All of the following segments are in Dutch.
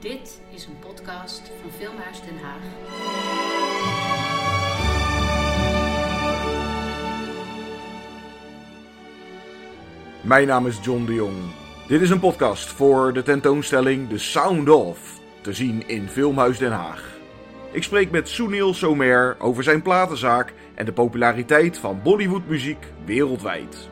Dit is een podcast van Filmhuis Den Haag. Mijn naam is John de Jong. Dit is een podcast voor de tentoonstelling The Sound of, te zien in Filmhuis Den Haag. Ik spreek met Sunil Somer over zijn platenzaak en de populariteit van Bollywoodmuziek wereldwijd.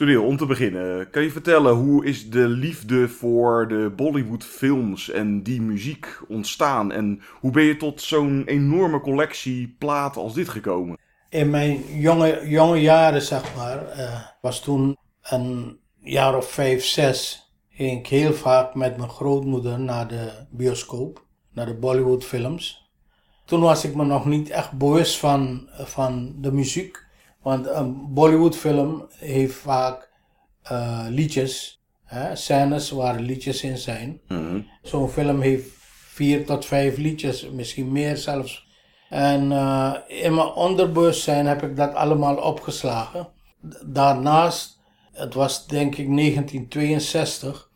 Sunil, om te beginnen, kan je vertellen hoe is de liefde voor de Bollywoodfilms en die muziek ontstaan? En hoe ben je tot zo'n enorme collectie platen als dit gekomen? In mijn jonge, jonge jaren, zeg maar, eh, was toen een jaar of vijf, zes, ging ik heel vaak met mijn grootmoeder naar de bioscoop, naar de Bollywoodfilms. Toen was ik me nog niet echt bewust van, van de muziek. Want een Bollywoodfilm heeft vaak eh, liedjes, hè, scènes waar liedjes in zijn. Zo'n film heeft vier tot vijf liedjes, misschien meer zelfs. En eh, in mijn onderbewustzijn heb ik dat allemaal opgeslagen. Daarnaast, het was denk ik 1962,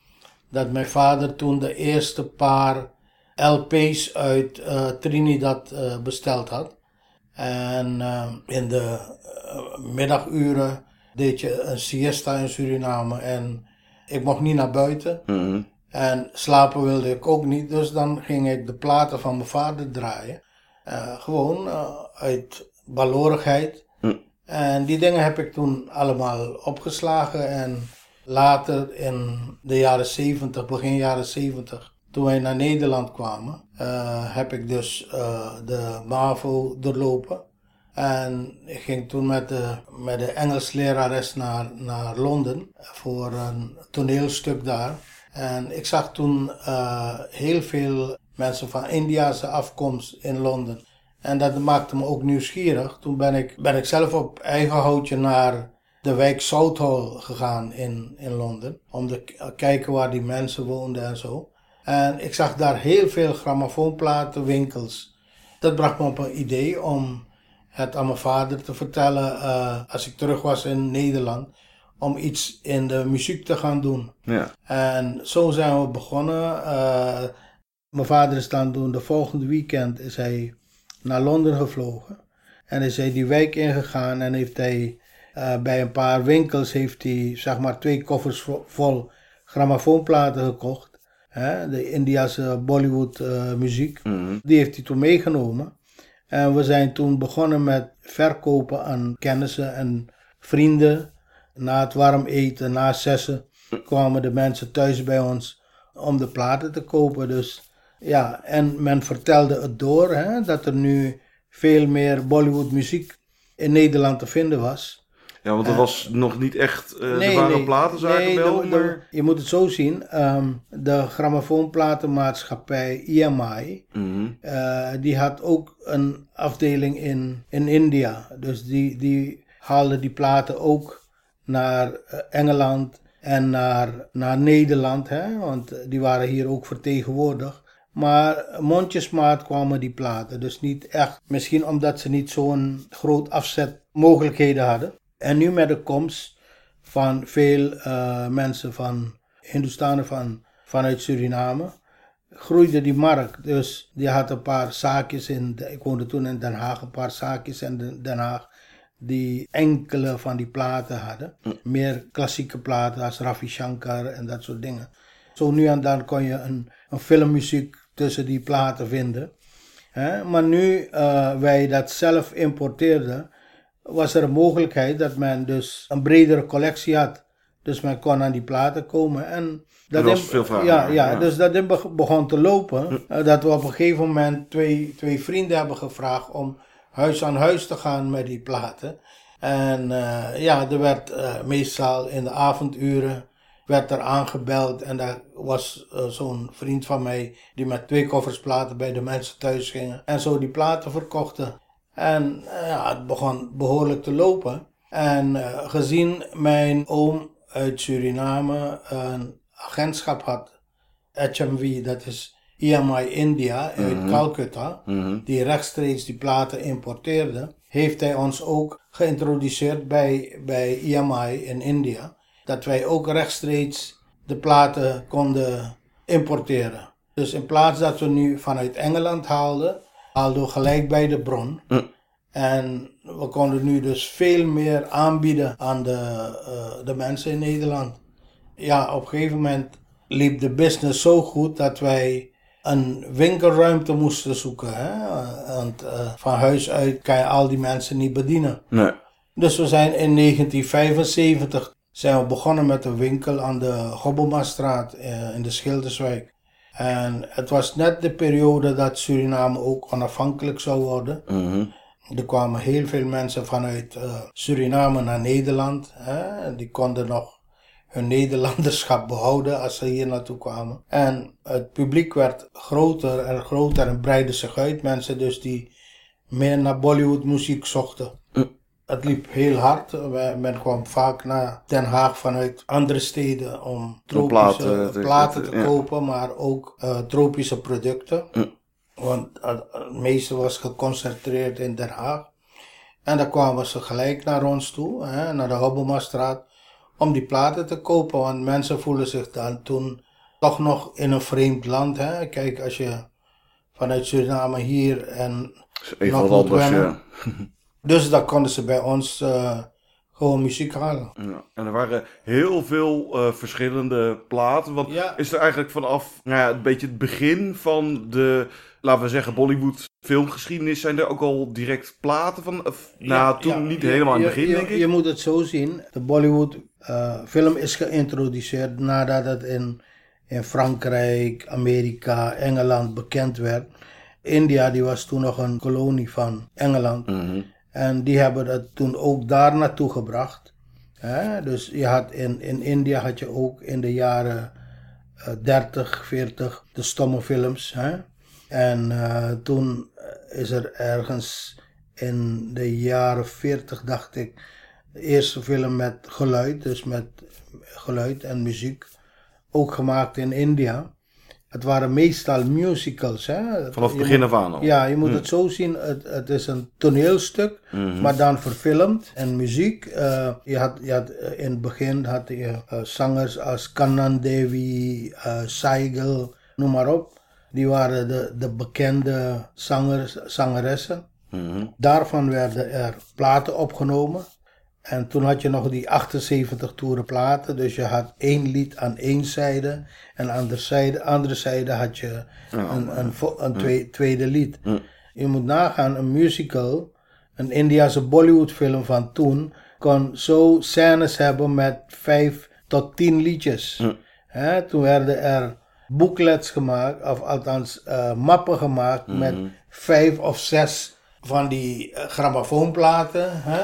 dat mijn vader toen de eerste paar LP's uit eh, Trinidad besteld had. En uh, in de uh, middaguren deed je een siesta in Suriname en ik mocht niet naar buiten. Mm -hmm. En slapen wilde ik ook niet, dus dan ging ik de platen van mijn vader draaien. Uh, gewoon uit balorigheid. Mm. En die dingen heb ik toen allemaal opgeslagen en later in de jaren 70, begin jaren 70 toen wij naar Nederland kwamen, uh, heb ik dus uh, de MAVO doorlopen. En ik ging toen met de, met de Engels lerares naar, naar Londen voor een toneelstuk daar. En ik zag toen uh, heel veel mensen van Indiase afkomst in Londen. En dat maakte me ook nieuwsgierig. Toen ben ik, ben ik zelf op eigen houtje naar de wijk Southall gegaan in, in Londen. Om te kijken waar die mensen woonden en zo. En ik zag daar heel veel grammofoonplatenwinkels. Dat bracht me op een idee om het aan mijn vader te vertellen uh, als ik terug was in Nederland. Om iets in de muziek te gaan doen. Ja. En zo zijn we begonnen. Uh, mijn vader is dan toen de volgende weekend is hij naar Londen gevlogen. En is hij die wijk ingegaan en heeft hij uh, bij een paar winkels heeft hij zeg maar twee koffers vol grammofoonplaten gekocht de Indiase Bollywood uh, muziek. Mm -hmm. Die heeft hij toen meegenomen. En we zijn toen begonnen met verkopen aan kennissen en vrienden. Na het warm eten, na zessen, kwamen de mensen thuis bij ons om de platen te kopen. Dus ja, en men vertelde het door hè, dat er nu veel meer Bollywood muziek in Nederland te vinden was. Ja, want er was uh, nog niet echt, uh, nee, er waren nee, platenzaken nee, wel, de, maar... Je moet het zo zien, um, de grammofoonplatenmaatschappij EMI, mm -hmm. uh, die had ook een afdeling in, in India. Dus die, die haalde die platen ook naar Engeland en naar, naar Nederland, hè, want die waren hier ook vertegenwoordigd. Maar mondjesmaat kwamen die platen, dus niet echt, misschien omdat ze niet zo'n groot afzet mogelijkheden hadden. En nu met de komst van veel uh, mensen van Hindustanen van, vanuit Suriname groeide die markt. Dus die had een paar zaakjes in, ik woonde toen in Den Haag, een paar zaakjes in Den Haag die enkele van die platen hadden. Meer klassieke platen als Ravi Shankar en dat soort dingen. Zo nu en dan kon je een, een filmmuziek tussen die platen vinden. He, maar nu uh, wij dat zelf importeerden, was er een mogelijkheid dat men dus een bredere collectie had. Dus men kon aan die platen komen. En dat, was in, veel vraag. Ja, ja, ja, dus dat begon te lopen. Hm. Dat we op een gegeven moment twee, twee vrienden hebben gevraagd om huis aan huis te gaan met die platen. En uh, ja, er werd uh, meestal in de avonduren werd er aangebeld en daar was zo'n vriend van mij die met twee koffers platen bij de mensen thuis gingen en zo die platen verkochten. En uh, ja, het begon behoorlijk te lopen. En uh, gezien mijn oom uit Suriname een agentschap had, HMV, dat is EMI India uit Mhm. Calcutta, Mhm. die rechtstreeks die platen importeerde, heeft hij ons ook geïntroduceerd bij, bij EMI in India. dat wij ook rechtstreeks de platen konden importeren. Dus in plaats dat we nu vanuit Engeland haalden, haalden we gelijk bij de bron. En we konden nu dus veel meer aanbieden aan de, eh, de mensen in Nederland. Ja, op een gegeven moment liep de business zo goed dat wij een winkelruimte moesten zoeken. Hè? Want eh, van huis uit kan je al die mensen niet bedienen. Nee. Dus we zijn in 1975 zijn we begonnen met een winkel aan de Gobbelmastraat eh, in de Schilderswijk. En het was net de periode dat Suriname ook onafhankelijk zou worden. Mhm. Er kwamen heel veel mensen vanuit eh, Suriname naar Nederland. Hè? Die konden nog hun Nederlanderschap behouden als ze hier naartoe kwamen. En het publiek werd groter en groter en breidde zich uit. Mensen dus die meer naar Bollywood muziek zochten. Het liep heel hard. Men kwam vaak naar Den Haag vanuit andere steden om tropische platen platen te- te, ja. kopen, maar ook eh, tropische producten. Want het het meeste was geconcentreerd in Den Haag. En dan kwamen ze gelijk naar ons toe, hè, naar de Hobbelmastraat, om die platen te kopen. Want mensen voelen zich dan toen toch nog in een vreemd land. Hè. Kijk, als je vanuit Suriname hier en Even Nog wat wennen. ja. dus dan konden ze bij ons eh, gewoon muziek halen. Ja, En er waren heel veel eh, verschillende platen. Want Ja. is er eigenlijk vanaf nou ja, een beetje het begin van de, laten we zeggen, Bollywood filmgeschiedenis, zijn er ook al direct platen van? Of, nou, toen niet helemaal in het begin, je, denk ik. Je moet het zo zien. De Bollywood eh, film is geïntroduceerd nadat het in, in Frankrijk, Amerika, Engeland bekend werd. India die was toen nog een kolonie van Engeland. Mhm. En die hebben het toen ook daar naartoe gebracht. Hè? Dus je had in, in India had je ook in de jaren eh, 30, 40 de stomme films. Hè? En eh, toen is er ergens in de jaren 40, dacht ik, de eerste film met geluid, dus met geluid en muziek, ook gemaakt in India. Het waren meestal musicals. Hè? Vanaf het begin moet- af aan al. ja, je moet het zo zien. Het, het is een toneelstuk, maar dan verfilmd. En muziek. eh, je had, je had, eh, in het begin had je eh, zangers als Kannan Devi, eh Saigel, noem maar op. Die waren de, de bekende zangers, zangeressen. Mhm. Daarvan werden er platen opgenomen. En toen had je nog die 78 toeren platen. Dus je had één lied aan één zijde. En aan de zijde, andere zijde had je een, een, een twee- tweede lied. Je moet nagaan, een musical, een Indiase Bollywood film van toen, kon zo scènes hebben met vijf tot tien liedjes. Toen werden er booklets gemaakt, of althans eh, mappen gemaakt met vijf of zes van die eh, grammofoonplaten. Hè?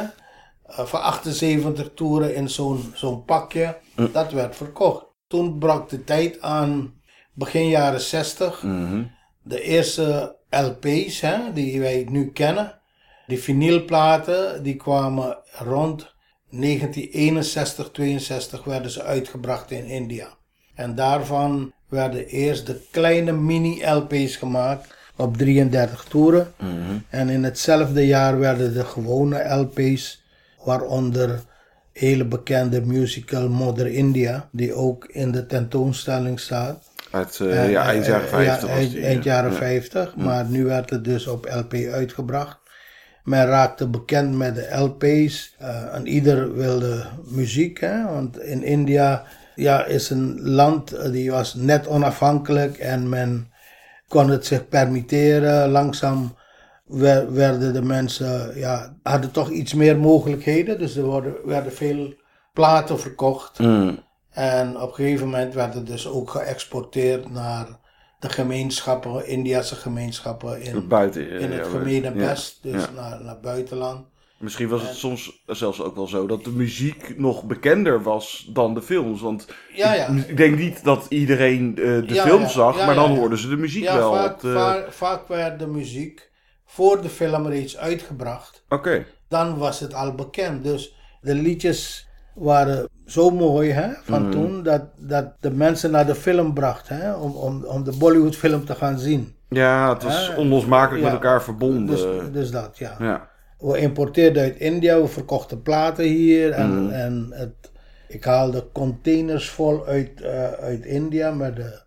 Eh, van 78 toeren in zo'n zo'n pakje. Dat werd verkocht. Toen brak de tijd aan, begin jaren 60. Mhm. De eerste LP's hè, die wij nu kennen. Die vinylplaten, die kwamen rond 1961, 62 werden ze uitgebracht in India. En daarvan werden eerst de kleine mini-LP's gemaakt op 33 toeren. En in hetzelfde jaar werden de gewone LP's, waaronder hele bekende musical Mother India, die ook in de tentoonstelling staat. Uit eh, ja, eind jaren Eh, 50 ja, was eind, die, eind ja. jaren Ja. 50, maar nu werd het dus op LP uitgebracht. Men raakte bekend met de LP's en ieder wilde muziek, hè? want in India ja, is een land die was net onafhankelijk en men kon het zich permitteren. Langzaam werden de mensen, ja, hadden toch iets meer mogelijkheden, dus er worden, werden veel platen verkocht. Mm. En op een gegeven moment werd het dus ook geëxporteerd naar de gemeenschappen, Indiase gemeenschappen in, Buiten. in het gemene ja. best, dus Ja. naar, naar buitenland. Misschien was het soms zelfs ook wel zo dat de muziek nog bekender was dan de films. Want Ja, ja. ik, denk niet dat iedereen eh, de Ja, film zag, maar dan hoorden ze de muziek wel. vaak, eh, vaak, vaak werd de muziek voor de film reeds uitgebracht. Oké. Dan was het al bekend. Dus de liedjes waren zo mooi hè, van Mhm. toen, dat, dat de mensen naar de film bracht, hè, om, om, om de Bollywood film te gaan zien. Ja, het was onlosmakelijk ja. met elkaar verbonden. Dus, dus dat, ja. ja. We importeerden uit India, we verkochten platen hier en, Mhm. en het, Ik haalde containers vol uit, eh, uit India met de,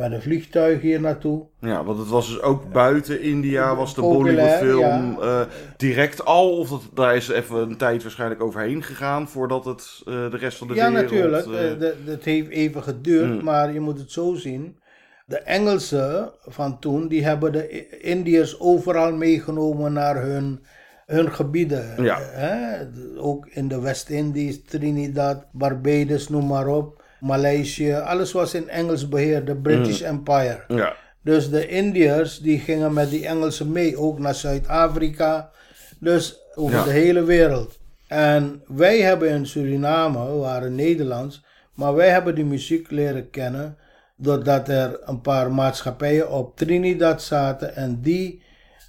met een vliegtuig hier naartoe. Ja, want het was dus ook buiten India, was de Bollywoodfilm ja. eh, direct al, of dat, daar is even een tijd waarschijnlijk overheen gegaan voordat het eh, de rest van de Ja, wereld... natuurlijk. eh, Eh, Dat heeft even geduurd, Mm. maar je moet het zo zien. De Engelsen van toen, die hebben de Indiërs overal meegenomen naar hun, hun gebieden. Ja. Hè? Ook in de West-Indies, Trinidad, Barbados, noem maar op. Maleisië, alles was in Engels beheer, de British Empire. ja. Dus de Indiërs die gingen met die Engelsen mee, ook naar Zuid-Afrika. Dus over Ja. de hele wereld. En wij hebben in Suriname, we waren Nederlands, maar wij hebben die muziek leren kennen doordat er een paar maatschappijen op Trinidad zaten en die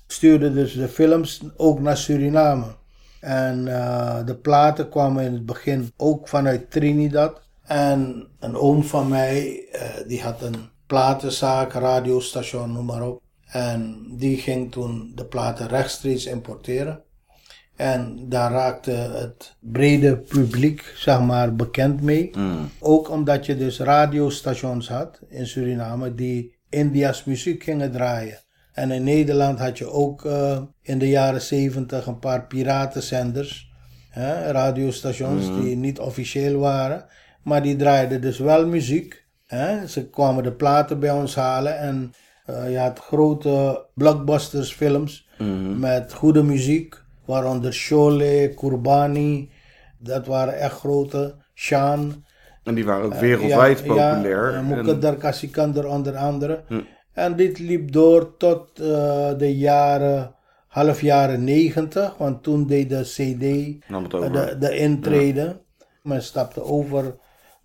stuurden dus de films ook naar Suriname. En eh, de platen kwamen in het begin ook vanuit Trinidad. En een oom van mij, eh, die had een platenzaak, radiostation, noem maar op. En die ging toen de platen rechtstreeks importeren. En daar raakte het brede publiek, zeg maar, bekend mee. Ook omdat je dus radiostations had in Suriname die India's muziek gingen draaien. En in Nederland had je ook eh, in de jaren 70 een paar piratenzenders, hè, radiostations die niet officieel waren, maar die draaiden dus wel muziek. Hè. Ze kwamen de platen bij ons halen en eh, je had grote blockbusters films met goede muziek, waaronder Sholay, Kurbani, dat waren echt grote, Shan. En die waren ook wereldwijd Ja, populair. Ja, En- Muqaddar Kasikander onder andere. En dit liep door tot eh, de jaren, half jaren negentig, want toen deed de CD eh, de, de intrede. Men stapte over,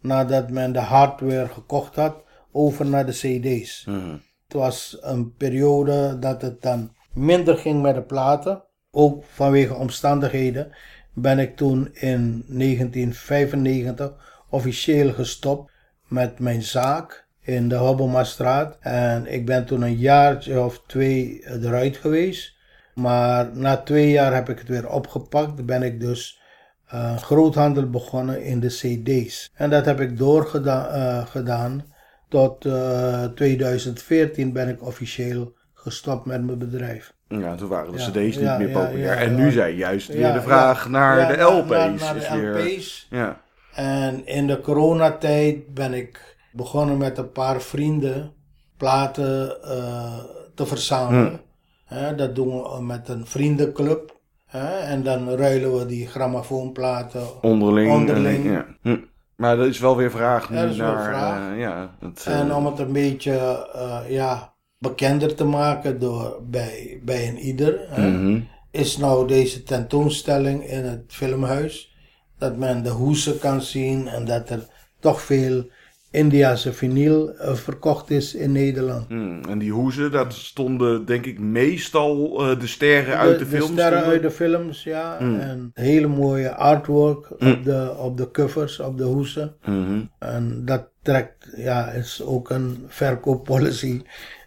nadat men de hardware gekocht had, over naar de CD's. Mhm. Het was een periode dat het dan minder ging met de platen. Ook vanwege omstandigheden ben ik toen in 1995 officieel gestopt met mijn zaak in de Hobbelmastraat. En ik ben toen een jaartje of twee eruit geweest. Maar na twee jaar heb ik het weer opgepakt. Ben ik dus eh, groothandel begonnen in de CD's. En dat heb ik doorgedaan eh, gedaan tot eh, 2014 ben ik officieel gestopt met mijn bedrijf. Ja, toen waren de Ja, cd's niet ja, meer populair. ja, en nu zijn juist weer de vraag naar de LP's. naar- naar de weer, LP's. Ja. En in de coronatijd ben ik begonnen met een paar vrienden platen eh, te verzamelen. Hè, dat doen we met een vriendenclub. Hè, en dan ruilen we die grammofoonplaten Onderling. Onderling. En, ja. Hm. Maar dat is wel weer vraag nu Ja, dat is wel naar... vraag. eh, ja, het, eh, En om het een beetje eh, ja, bekender te maken door, bij, bij een ieder, hè, mhm. is nou deze tentoonstelling in het filmhuis. Dat men de hoesen kan zien en dat er toch veel Indiase vinyl eh, verkocht is in Nederland. Hm. En die hoezen, dat stonden denk ik meestal eh, de sterren uit de, de films. sterren stonden- uit de films, ja. En hele mooie artwork op, de, op de covers, op de hoesen. Mhm. En dat trekt, ja, is ook een verkooppolicy.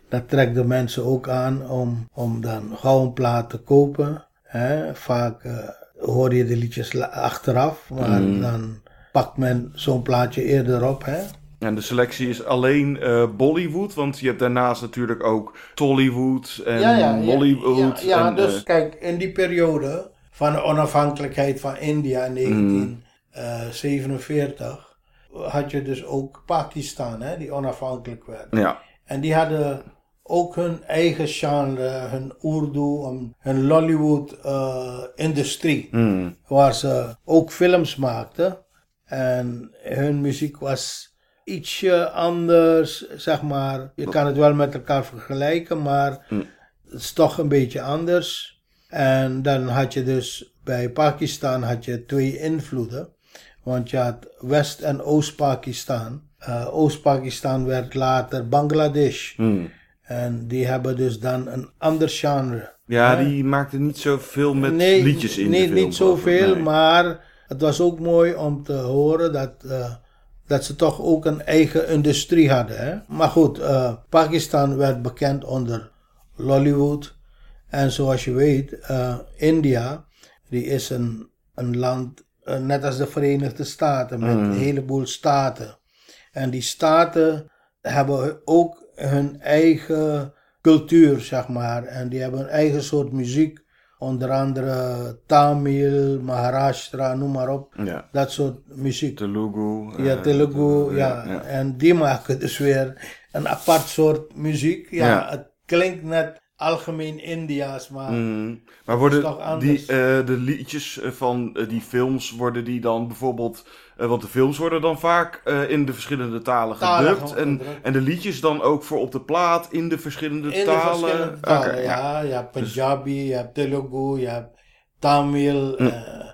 Dat trekt de mensen ook aan om, om dan gauw een plaat te kopen. Hè. Vaak eh, hoor je de liedjes achteraf, maar dan pakt men zo'n plaatje eerder op. Hè. En de selectie is alleen eh, Bollywood, want je hebt daarnaast natuurlijk ook Tollywood en Bollywood. Ja, ja, en, dus eh, kijk, in die periode van de onafhankelijkheid van India in 1947 had je dus ook Pakistan, hè, die onafhankelijk werd. ja. En die hadden ook hun eigen genre, hun Urdu, hun Lollywood-industrie. Hm. waar ze ook films maakten. En hun muziek was ietsje anders, zeg maar. Je kan het wel met elkaar vergelijken, maar het is toch een beetje anders. En dan had je dus bij Pakistan had je twee invloeden. Want je had West- en Oost-Pakistan. Eh, Oost-Pakistan werd later Bangladesh. Hm. En die hebben dus dan een ander genre. Ja, die maakte niet zoveel met liedjes in nee, de film. niet zoveel, Nee. maar het was ook mooi om te horen dat, eh, dat ze toch ook een eigen industrie hadden. Hè? Maar goed, eh, Pakistan werd bekend onder Lollywood. En zoals je weet, eh, India, die is een, een land eh, net als de Verenigde Staten, met een heleboel staten. En die staten hebben ook hun eigen cultuur, zeg maar. En die hebben een eigen soort muziek. Onder andere Tamil, Maharashtra, noem maar op. Ja. Dat soort muziek. Telugu. Ja, eh, Telugu, ja. ja. En die maken dus weer een apart soort muziek. Ja, Ja. het klinkt net algemeen India's, maar Mm. Maar worden die, eh, de liedjes eh, van eh, die films, worden die dan bijvoorbeeld... want de films worden dan vaak in de verschillende talen Talen gedubt. En, en de liedjes dan ook voor op de plaat in de verschillende in de talen? verschillende talen. Oké, ja, je hebt Punjabi, je hebt Telugu, je hebt Tamil. Hm.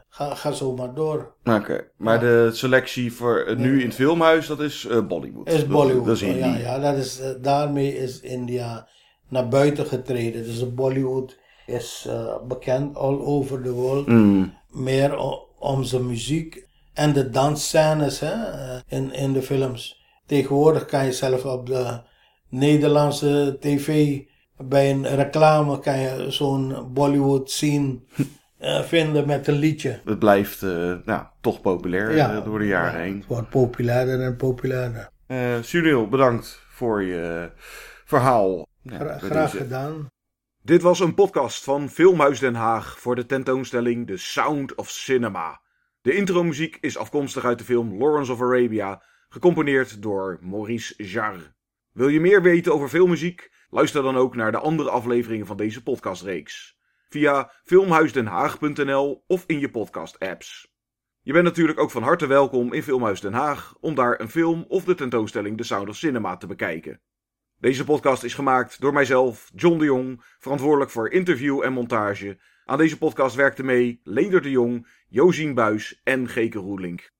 ga, ga zo maar door. Oké, maar Ja. de selectie voor nu Ja. in het filmhuis, dat is Bollywood. Is Dat- Bollywood. Dat is ja, ja, dat is, daarmee is India naar buiten getreden. Dus de Bollywood is eh, bekend all over the world. Mm. Meer om zijn muziek en de dansscènes hè, eh, in, in de films. Tegenwoordig kan je zelf op de Nederlandse tv bij een reclame kan je zo'n Bollywood scene eh, vinden met een liedje. Het blijft nou, toch populair door de jaren ja, heen. Het wordt populairder en populairder. Sunil, bedankt voor je verhaal. Ja, Gra- bij graag deze- gedaan. Dit was een podcast van Filmhuis Den Haag voor de tentoonstelling The Sound of Cinema. De intromuziek is afkomstig uit de film Lawrence of Arabia, gecomponeerd door Maurice Jarre. Wil je meer weten over filmmuziek? Luister dan ook naar de andere afleveringen van deze podcastreeks. Via filmhuisdenhaag.nl of in je podcast-apps. Je bent natuurlijk ook van harte welkom in Filmhuis Den Haag om daar een film of de tentoonstelling The Sound of Cinema te bekijken. Deze podcast is gemaakt door mijzelf, John de Jong, verantwoordelijk voor interview en montage. Aan deze podcast werkten mee Leender de Jong, Josien Buis en Geke Roelink.